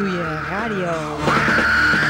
doe je radio.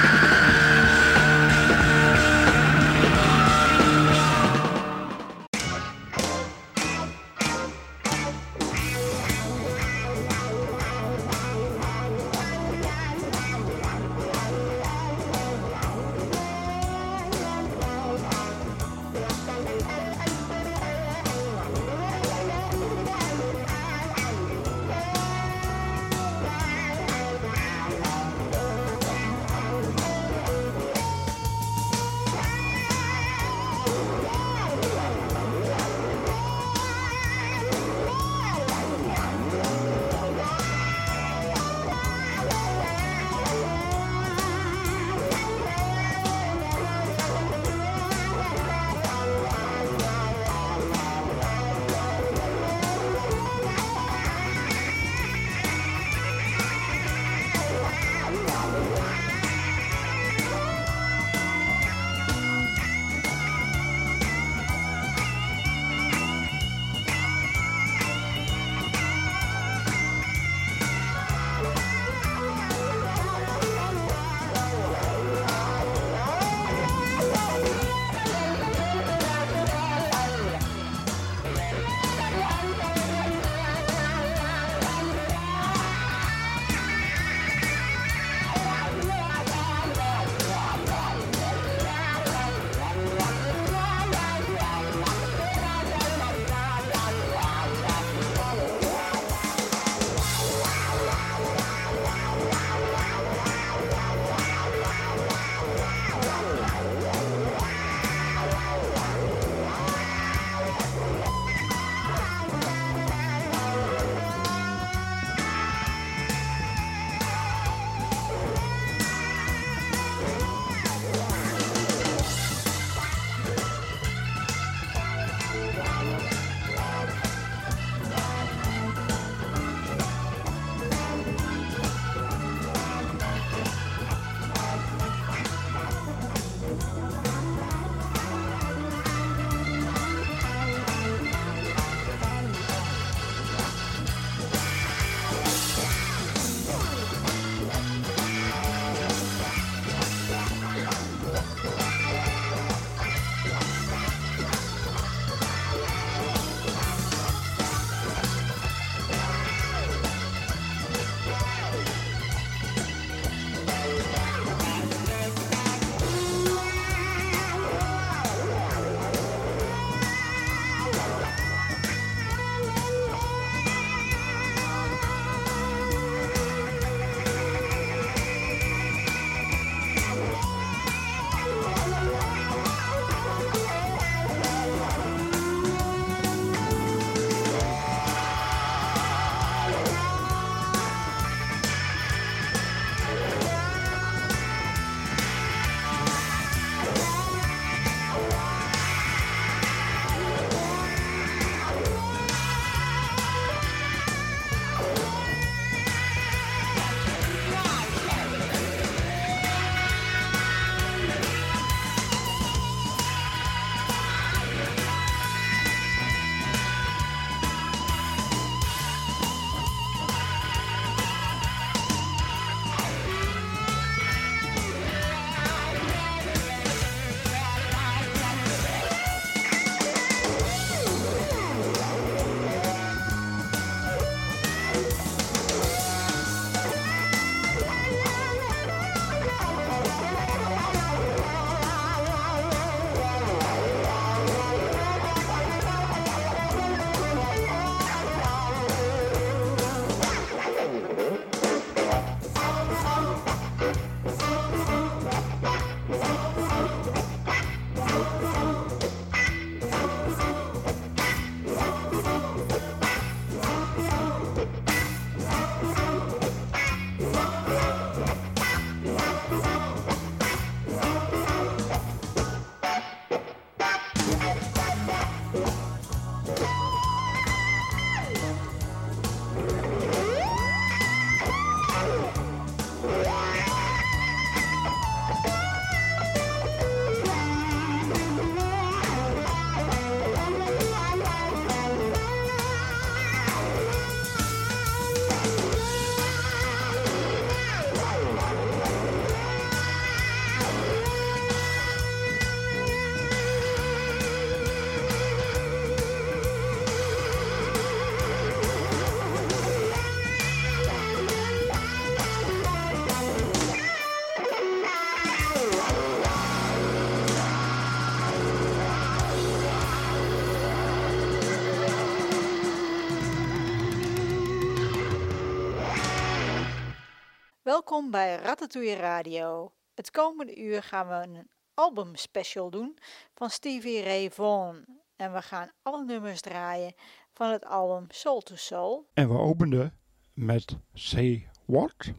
Welkom bij Ratatouille Radio. Het komende uur gaan we een albumspecial doen van Stevie Ray Vaughan. En we gaan alle nummers draaien van het album Soul to Soul. En we openden met Say What?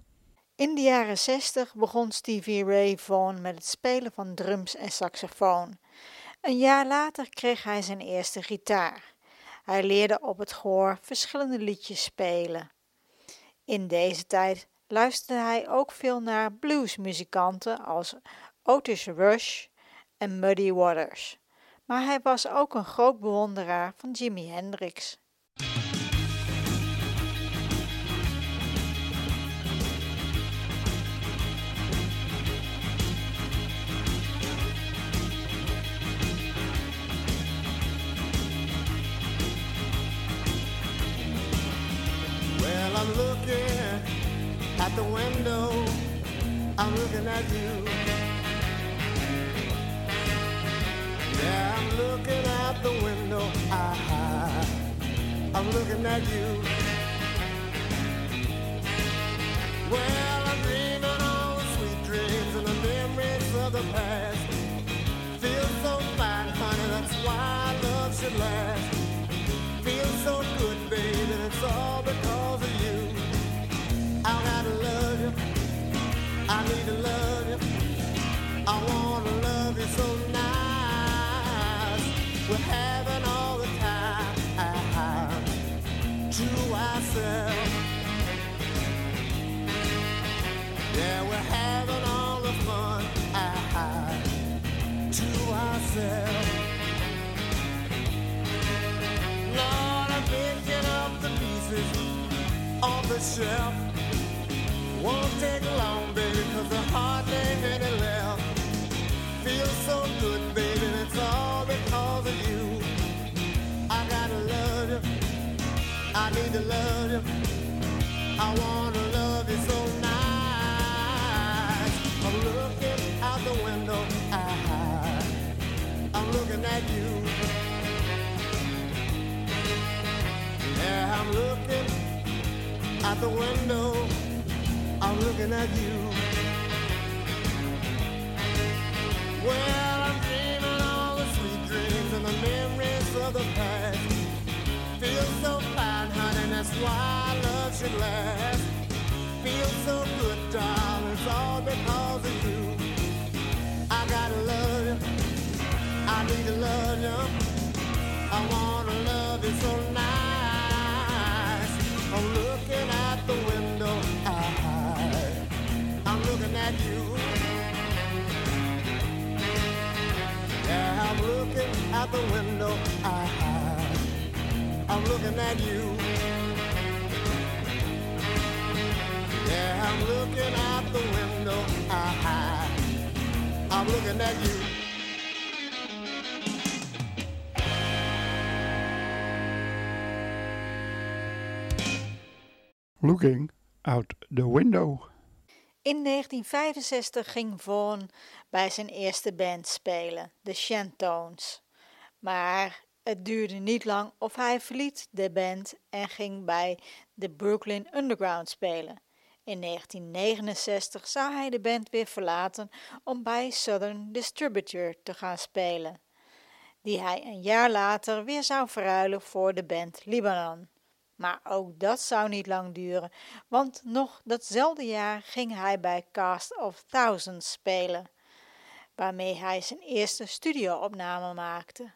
In de jaren 60 begon Stevie Ray Vaughan met het spelen van drums en saxofoon. Een jaar later kreeg hij zijn eerste gitaar. Hij leerde op het gehoor verschillende liedjes spelen. In deze tijd luisterde hij ook veel naar bluesmuzikanten als Otis Rush en Muddy Waters. Maar hij was ook een groot bewonderaar van Jimi Hendrix. Well, I'm looking at the window. I'm looking at you. Yeah, I'm looking out the window. I, I'm looking at you. Well, I'm dreaming all the sweet dreams and the memories of the past. Feel so fine, honey, that's why love should last. Feel so good, baby, it's all because I need to love you. I wanna love you so nice. We're having all the time to ourselves. Yeah, we're having all the fun to ourselves. Lord, I'm picking up the pieces on the shelf. Won't take long, baby, cause there hardly any left. Feels so good, baby, and it's all because of you. I gotta love you. I need to love you. I wanna love you so nice. I'm looking out the window. I, I'm looking at you. Yeah, I'm looking out the window. Looking at you. Well, I'm dreaming all the sweet dreams and the memories of the past. Feel so fine, honey, that's why love should last. Feel so good, darling, it's all because of you. I gotta love you. I need to love you. I wanna love you so nice. I'm looking out the window. I, looking at you. Yeah, I'm looking out the window. I, I'm looking at you. Yeah, I'm looking out the window. I, I'm looking at you. Looking out the window. In 1965 ging Vaughan bij zijn eerste band spelen, de Shantones. Maar het duurde niet lang of hij verliet de band en ging bij de Brooklyn Underground spelen. In 1969 zou hij de band weer verlaten om bij Southern Distributor te gaan spelen, die hij een jaar later weer zou verruilen voor de band Libanon. Maar ook dat zou niet lang duren, want nog datzelfde jaar ging hij bij Cast of Thousands spelen, waarmee hij zijn eerste studioopname maakte.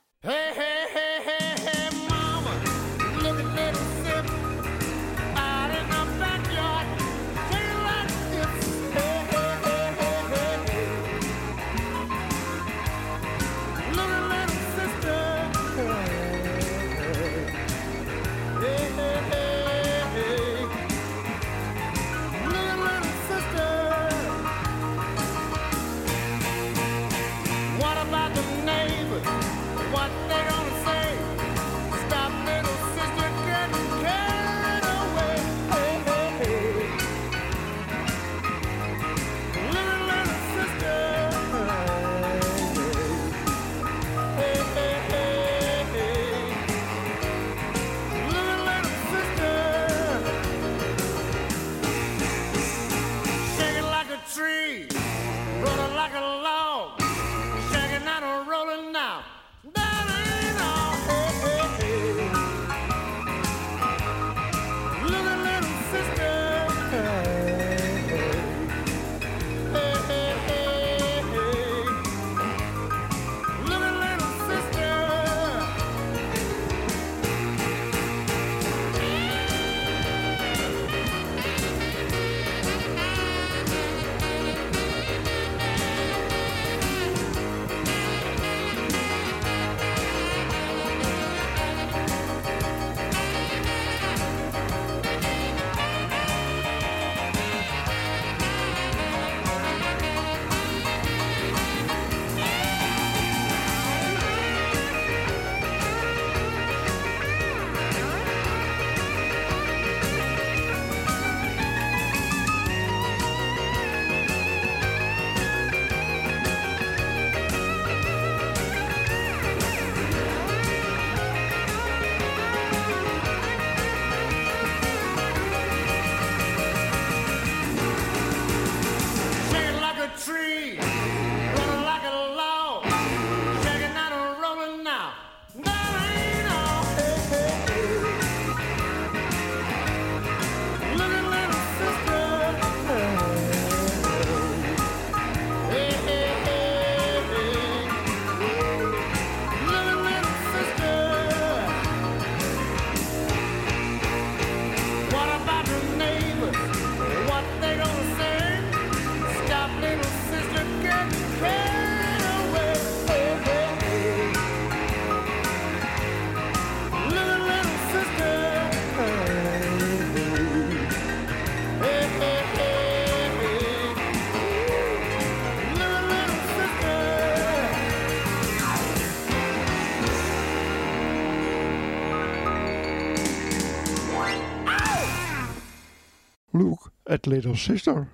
Little Sister.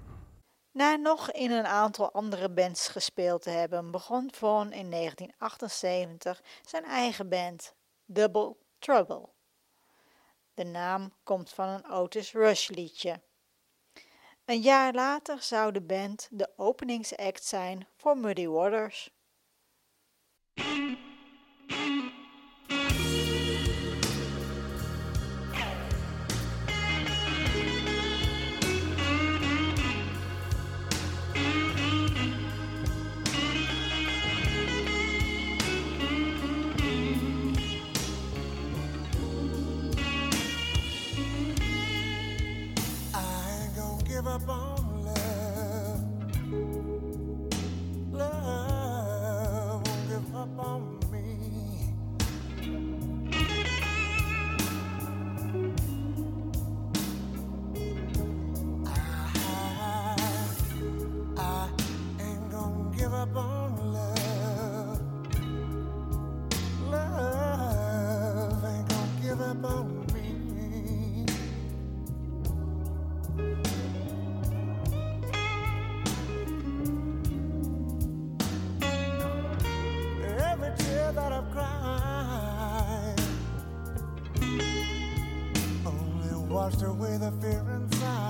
Na nog in een aantal andere bands gespeeld te hebben, begon Vaughn in 1978 zijn eigen band, Double Trouble. De naam komt van een Otis Rush liedje. Een jaar later zou de band de openingsact zijn voor Muddy Waters. up on washed away the fear inside.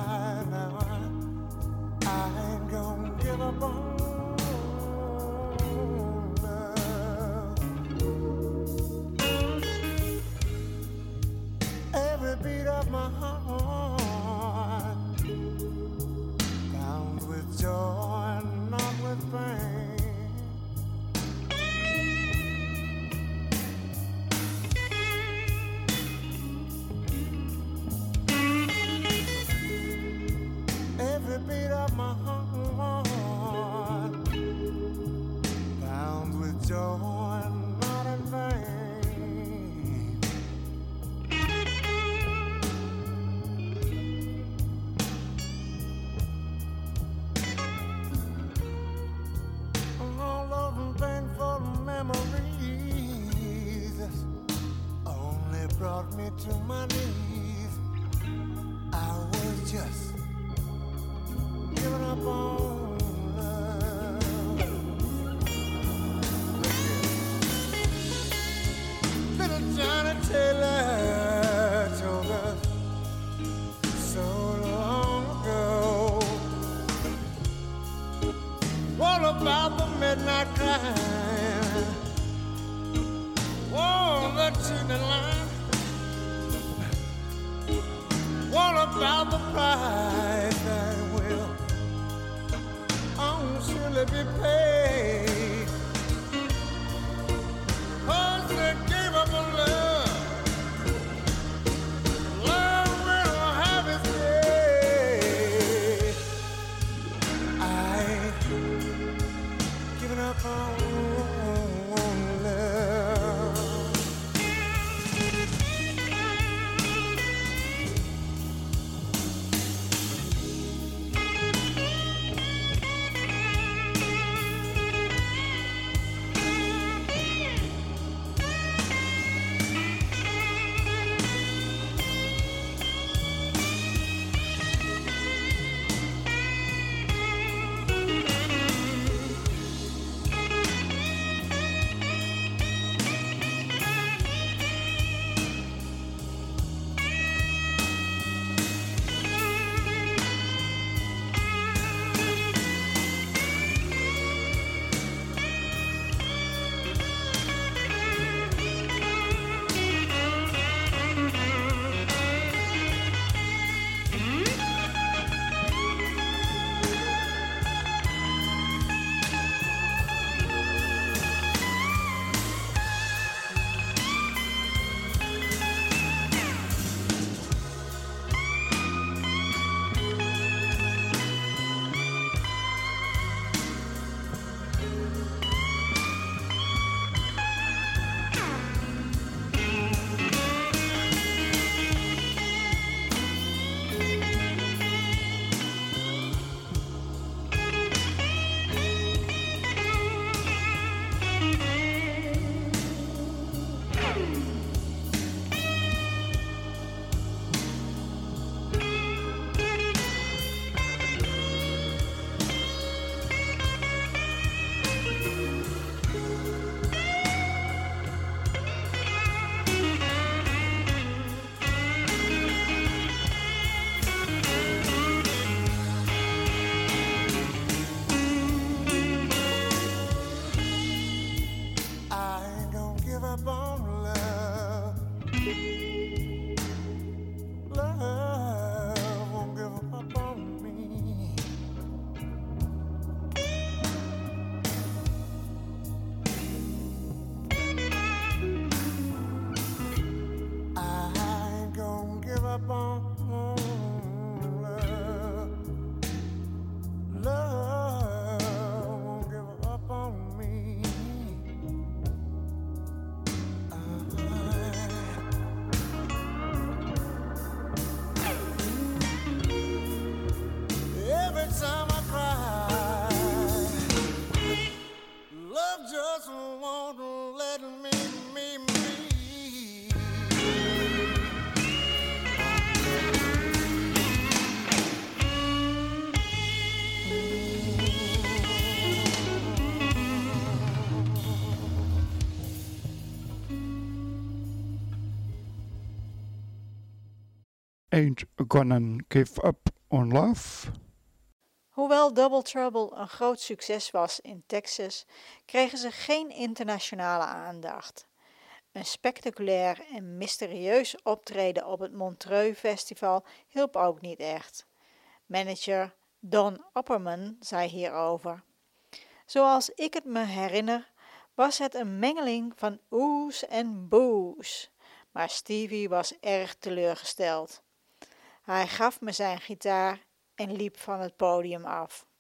Ain't Gonna Give Up on Love. Hoewel Double Trouble een groot succes was in Texas, kregen ze geen internationale aandacht. Een spectaculair en mysterieus optreden op het Montreux Festival hielp ook niet echt. Manager Don Opperman zei hierover: Zoals ik het me herinner, was het een mengeling van oes en boes. Maar Stevie was erg teleurgesteld. Hij gaf me zijn gitaar en liep van het podium af.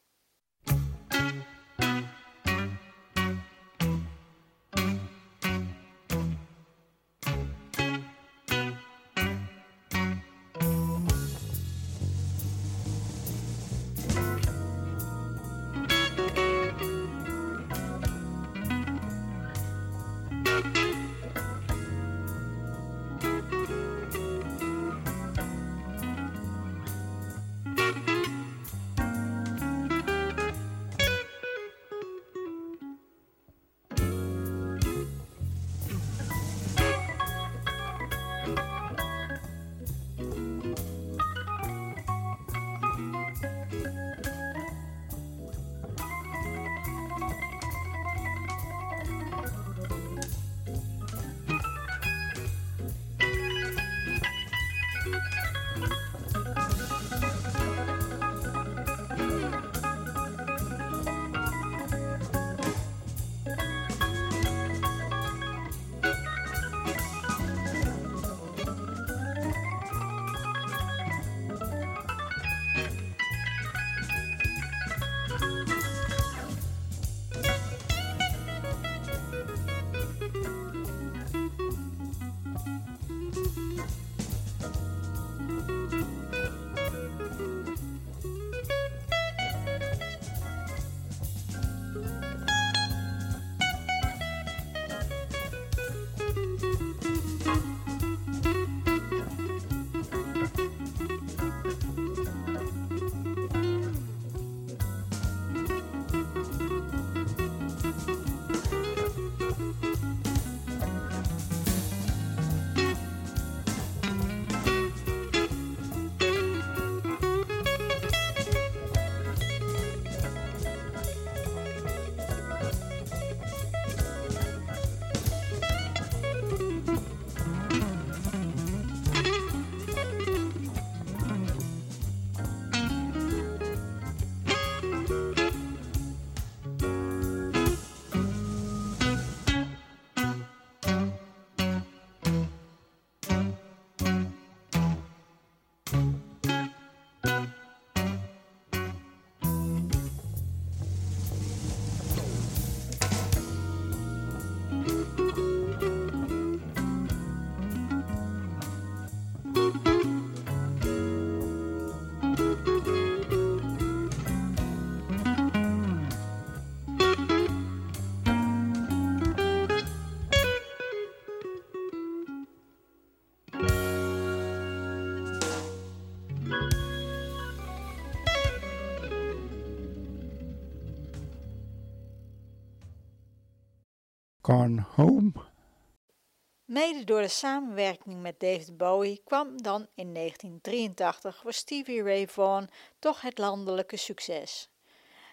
Mede door de samenwerking met David Bowie kwam dan in 1983 voor Stevie Ray Vaughan toch het landelijke succes.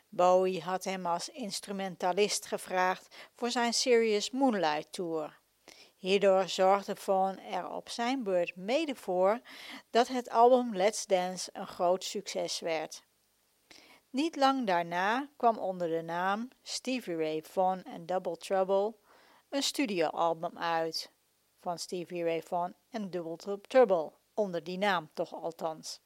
Bowie had hem als instrumentalist gevraagd voor zijn Serious Moonlight Tour. Hierdoor zorgde Vaughan er op zijn beurt mede voor dat het album Let's Dance een groot succes werd. Niet lang daarna kwam onder de naam Stevie Ray Vaughan and Double Trouble een studioalbum uit van Stevie Ray Vaughan en Double Trouble, onder die naam toch althans.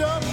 jump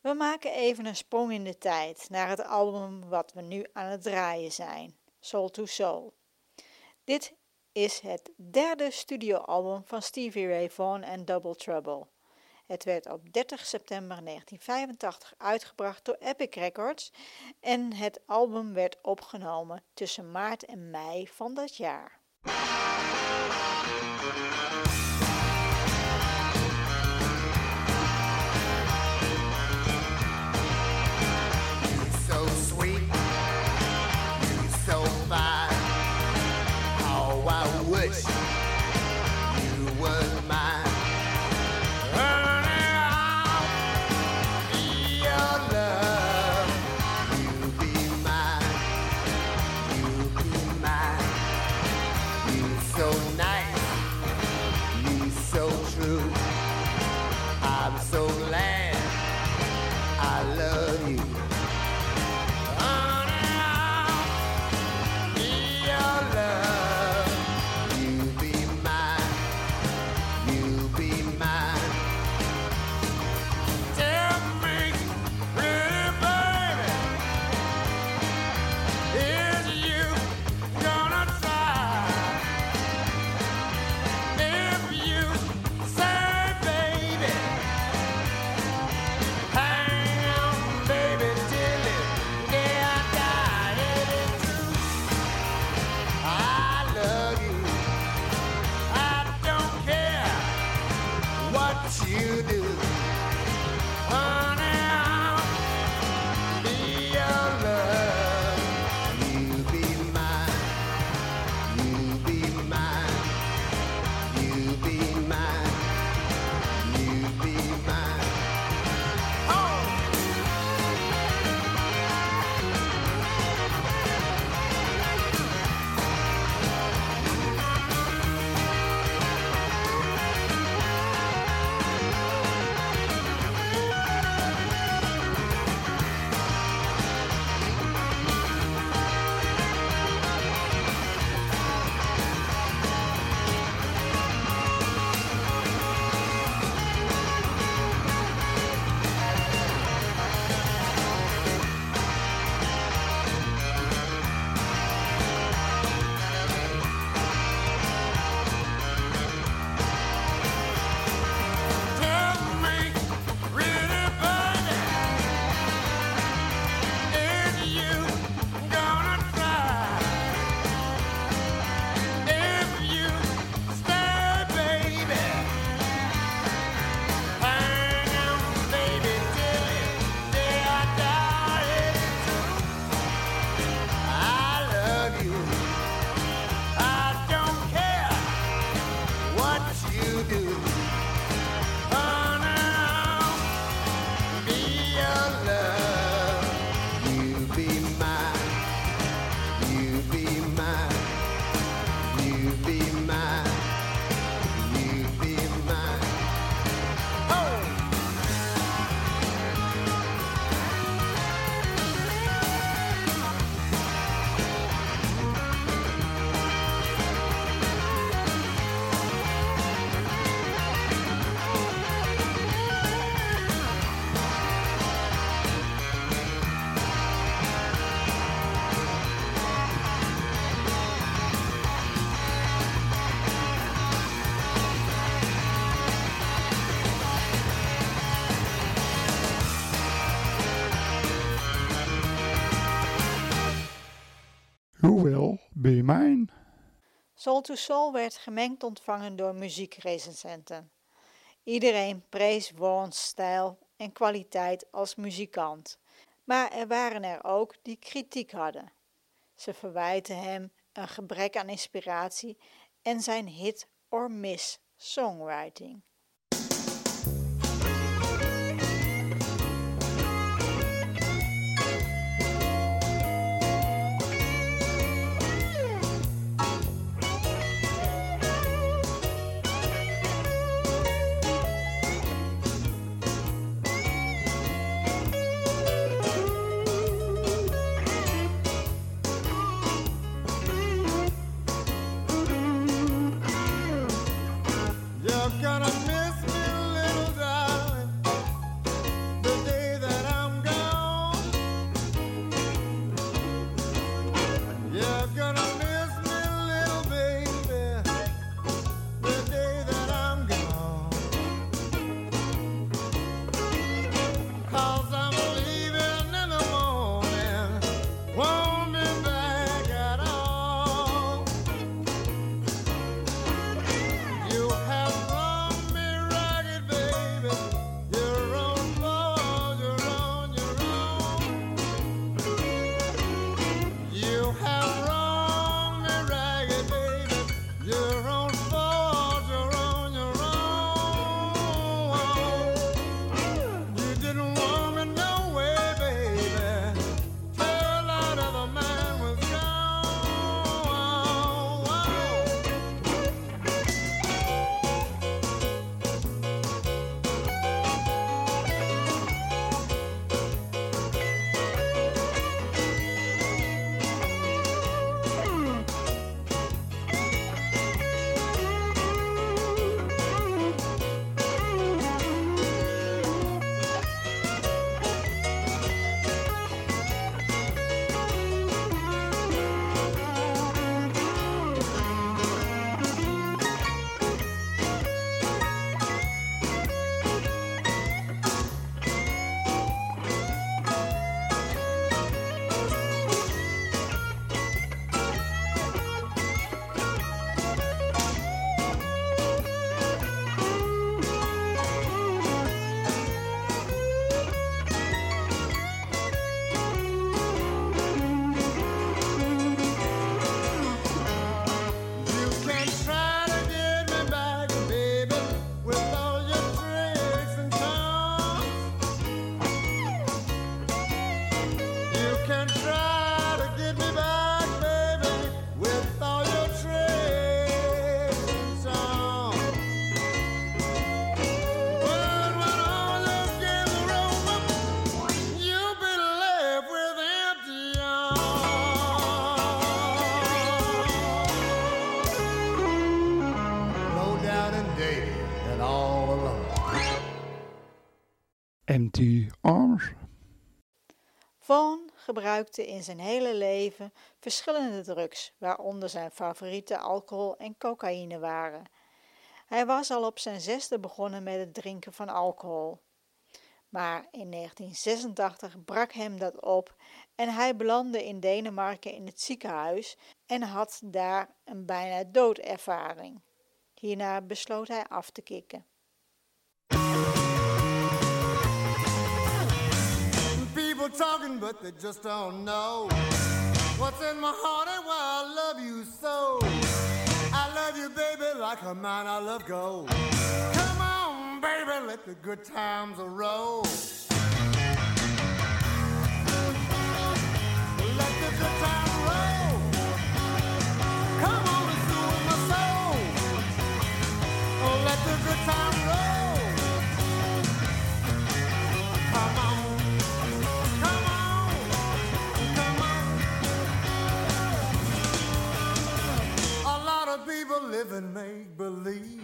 We maken even een sprong in de tijd naar het album wat we nu aan het draaien zijn, Soul to Soul. Dit is het derde studioalbum van Stevie Ray Vaughan en Double Trouble. Het werd op 30 september 1985 uitgebracht door Epic Records en het album werd opgenomen tussen maart en mei van dat jaar. Will be mine. Soul to Soul werd gemengd ontvangen door muziekrecensenten. Iedereen prees Vaughan's stijl en kwaliteit als muzikant, maar er waren er ook die kritiek hadden. Ze verwijten hem een gebrek aan inspiratie en zijn hit or miss songwriting. Gebruikte in zijn hele leven verschillende drugs, waaronder zijn favoriete alcohol en cocaïne waren. Hij was al op zijn zesde begonnen met het drinken van alcohol. Maar in 1986 brak hem dat op en hij belandde in Denemarken in het ziekenhuis en had daar een bijna doodervaring. Hierna besloot hij af te kicken. People talking, but they just don't know what's in my heart and why I love you so. I love you, baby, like a man I love gold. Come on, baby, let the good times roll. Let the good times roll. Come on, it's doing my soul. Oh, let the good times roll. People live in make believe.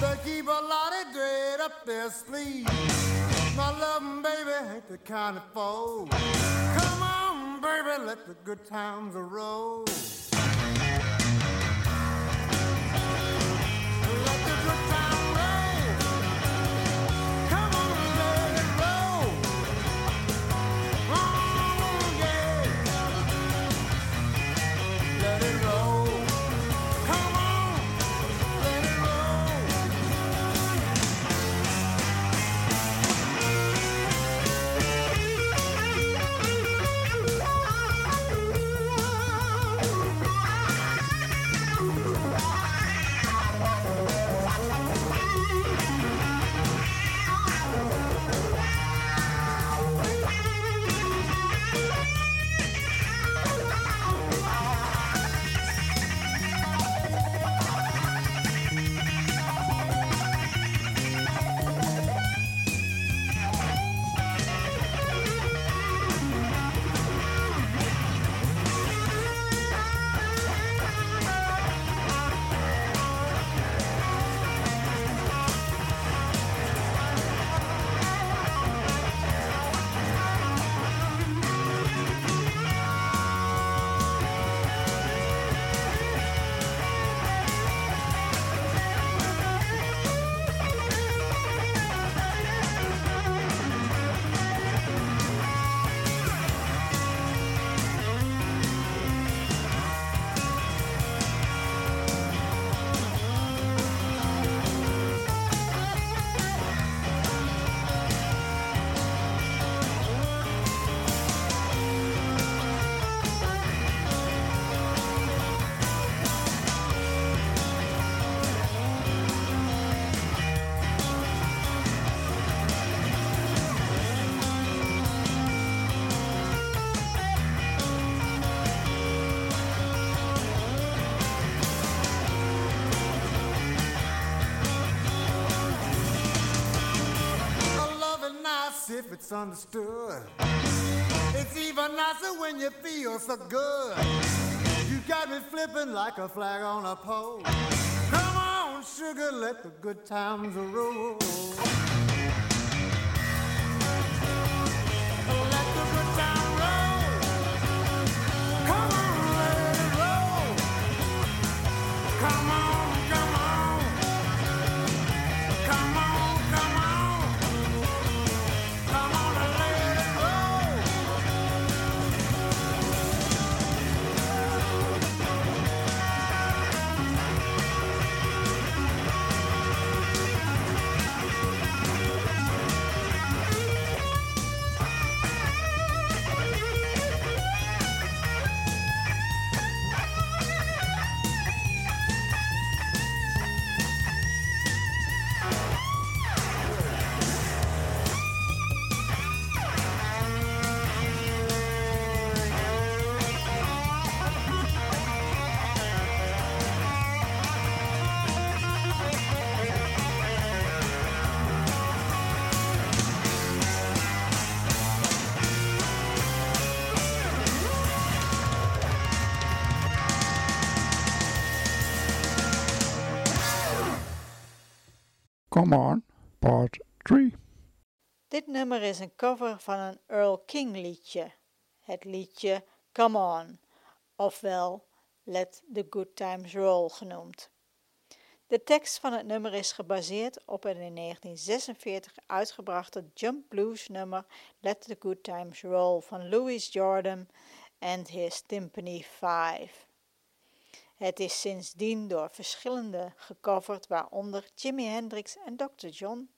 They keep a lot of dread up their sleeve. My loving baby ain't the kind of foe. Come on, baby, let the good times roll. It's understood. It's even nicer when you feel so good. You got me flipping like a flag on a pole. Come on, sugar, let the good times roll. Come on, part 3. Dit nummer is een cover van een Earl King liedje. Het liedje Come On, ofwel Let the Good Times Roll genoemd. De tekst van het nummer is gebaseerd op het in 1946 uitgebrachte jump blues nummer Let the Good Times Roll van Louis Jordan and his Timpani Five. Het is sindsdien door verschillende gecoverd, waaronder Jimi Hendrix en Dr. John.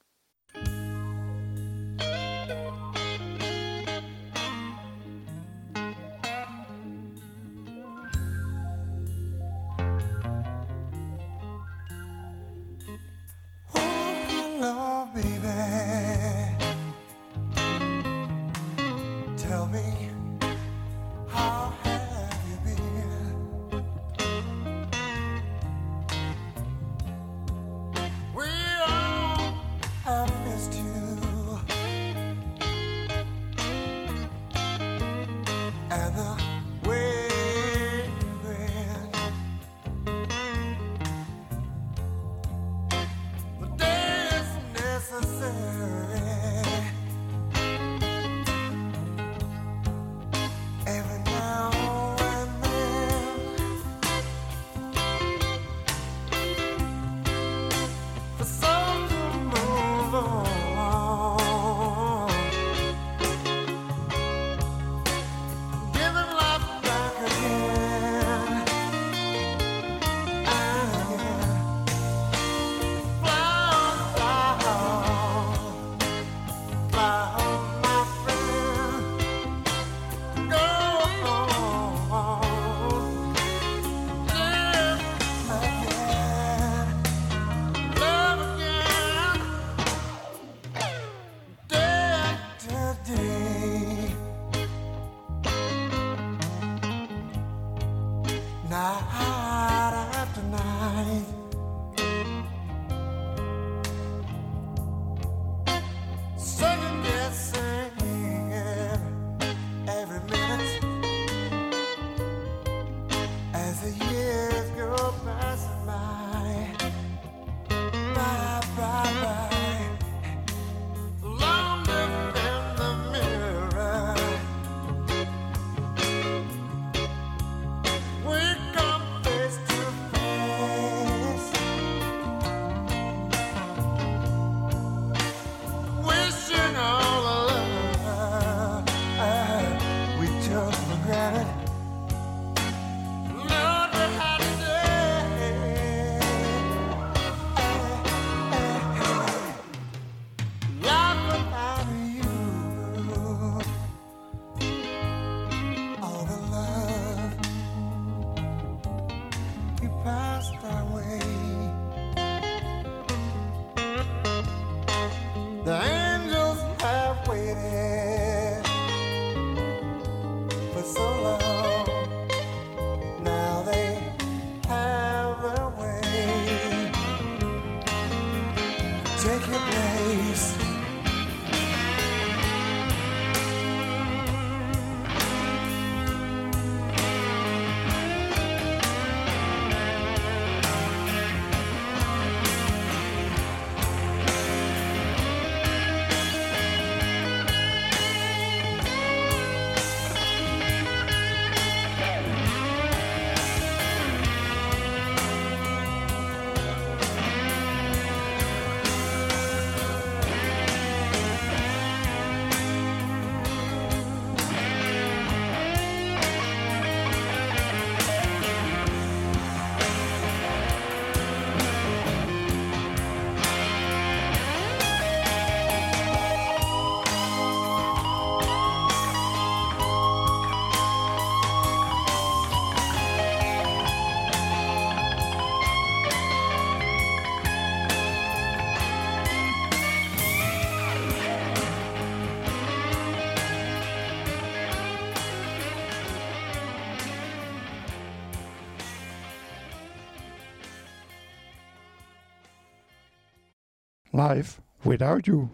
Live Without You.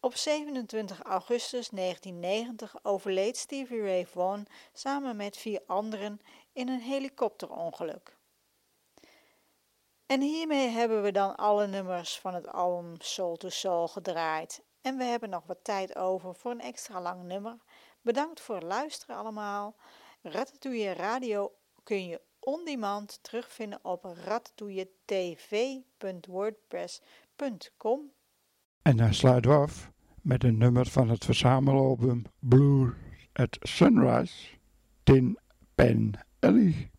Op 27 augustus 1990 overleed Stevie Ray Vaughan samen met vier anderen in een helikopterongeluk. En hiermee hebben we dan alle nummers van het album Soul to Soul gedraaid. En we hebben nog wat tijd over voor een extra lang nummer. Bedankt voor het luisteren allemaal. Ratatouille Radio kun je on demand terugvinden op ratatouilletv.wordpress.com. En dan sluiten we af met een nummer van het verzamelalbum Blue at Sunrise, Tin Pen Alley.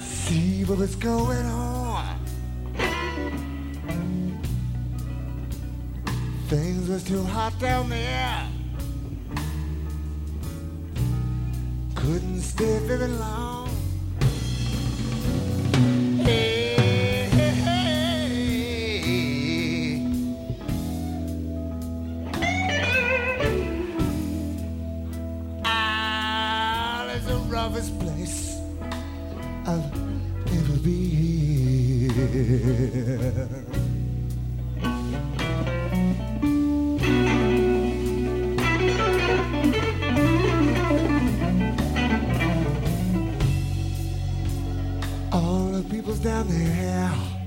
See what is going on. Things are too hot down there. All the people's down there.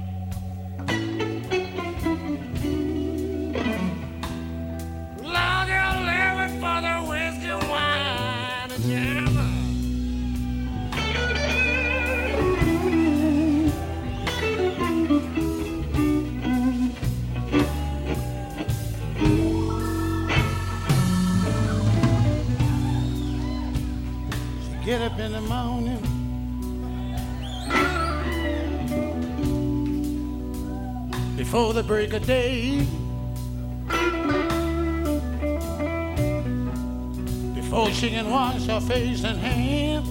The break of day. Before she can wash her face and hands.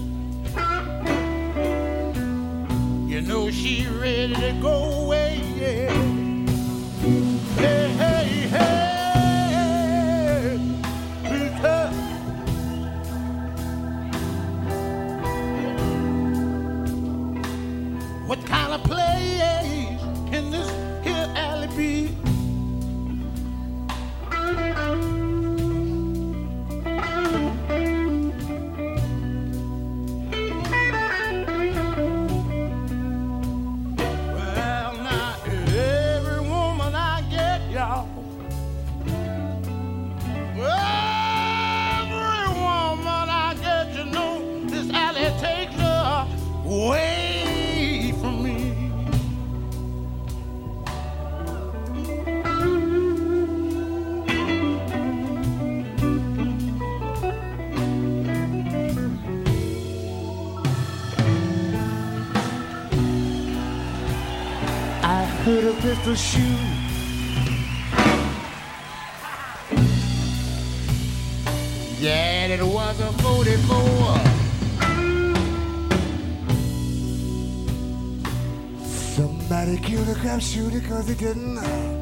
You know she ready to go away. Yeah. Heard a pistol shoot. Yeah, it was a 44. Somebody killed a crap shooter cause he didn't.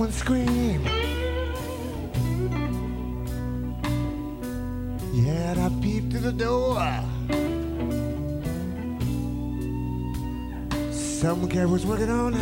Woman scream. Yeah, I peeped through the door. Some guy was working on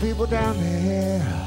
people down there.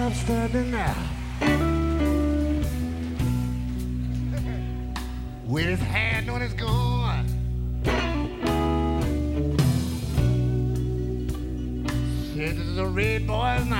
I'm standing now. With his hand on his gun. Said this is a red boys now.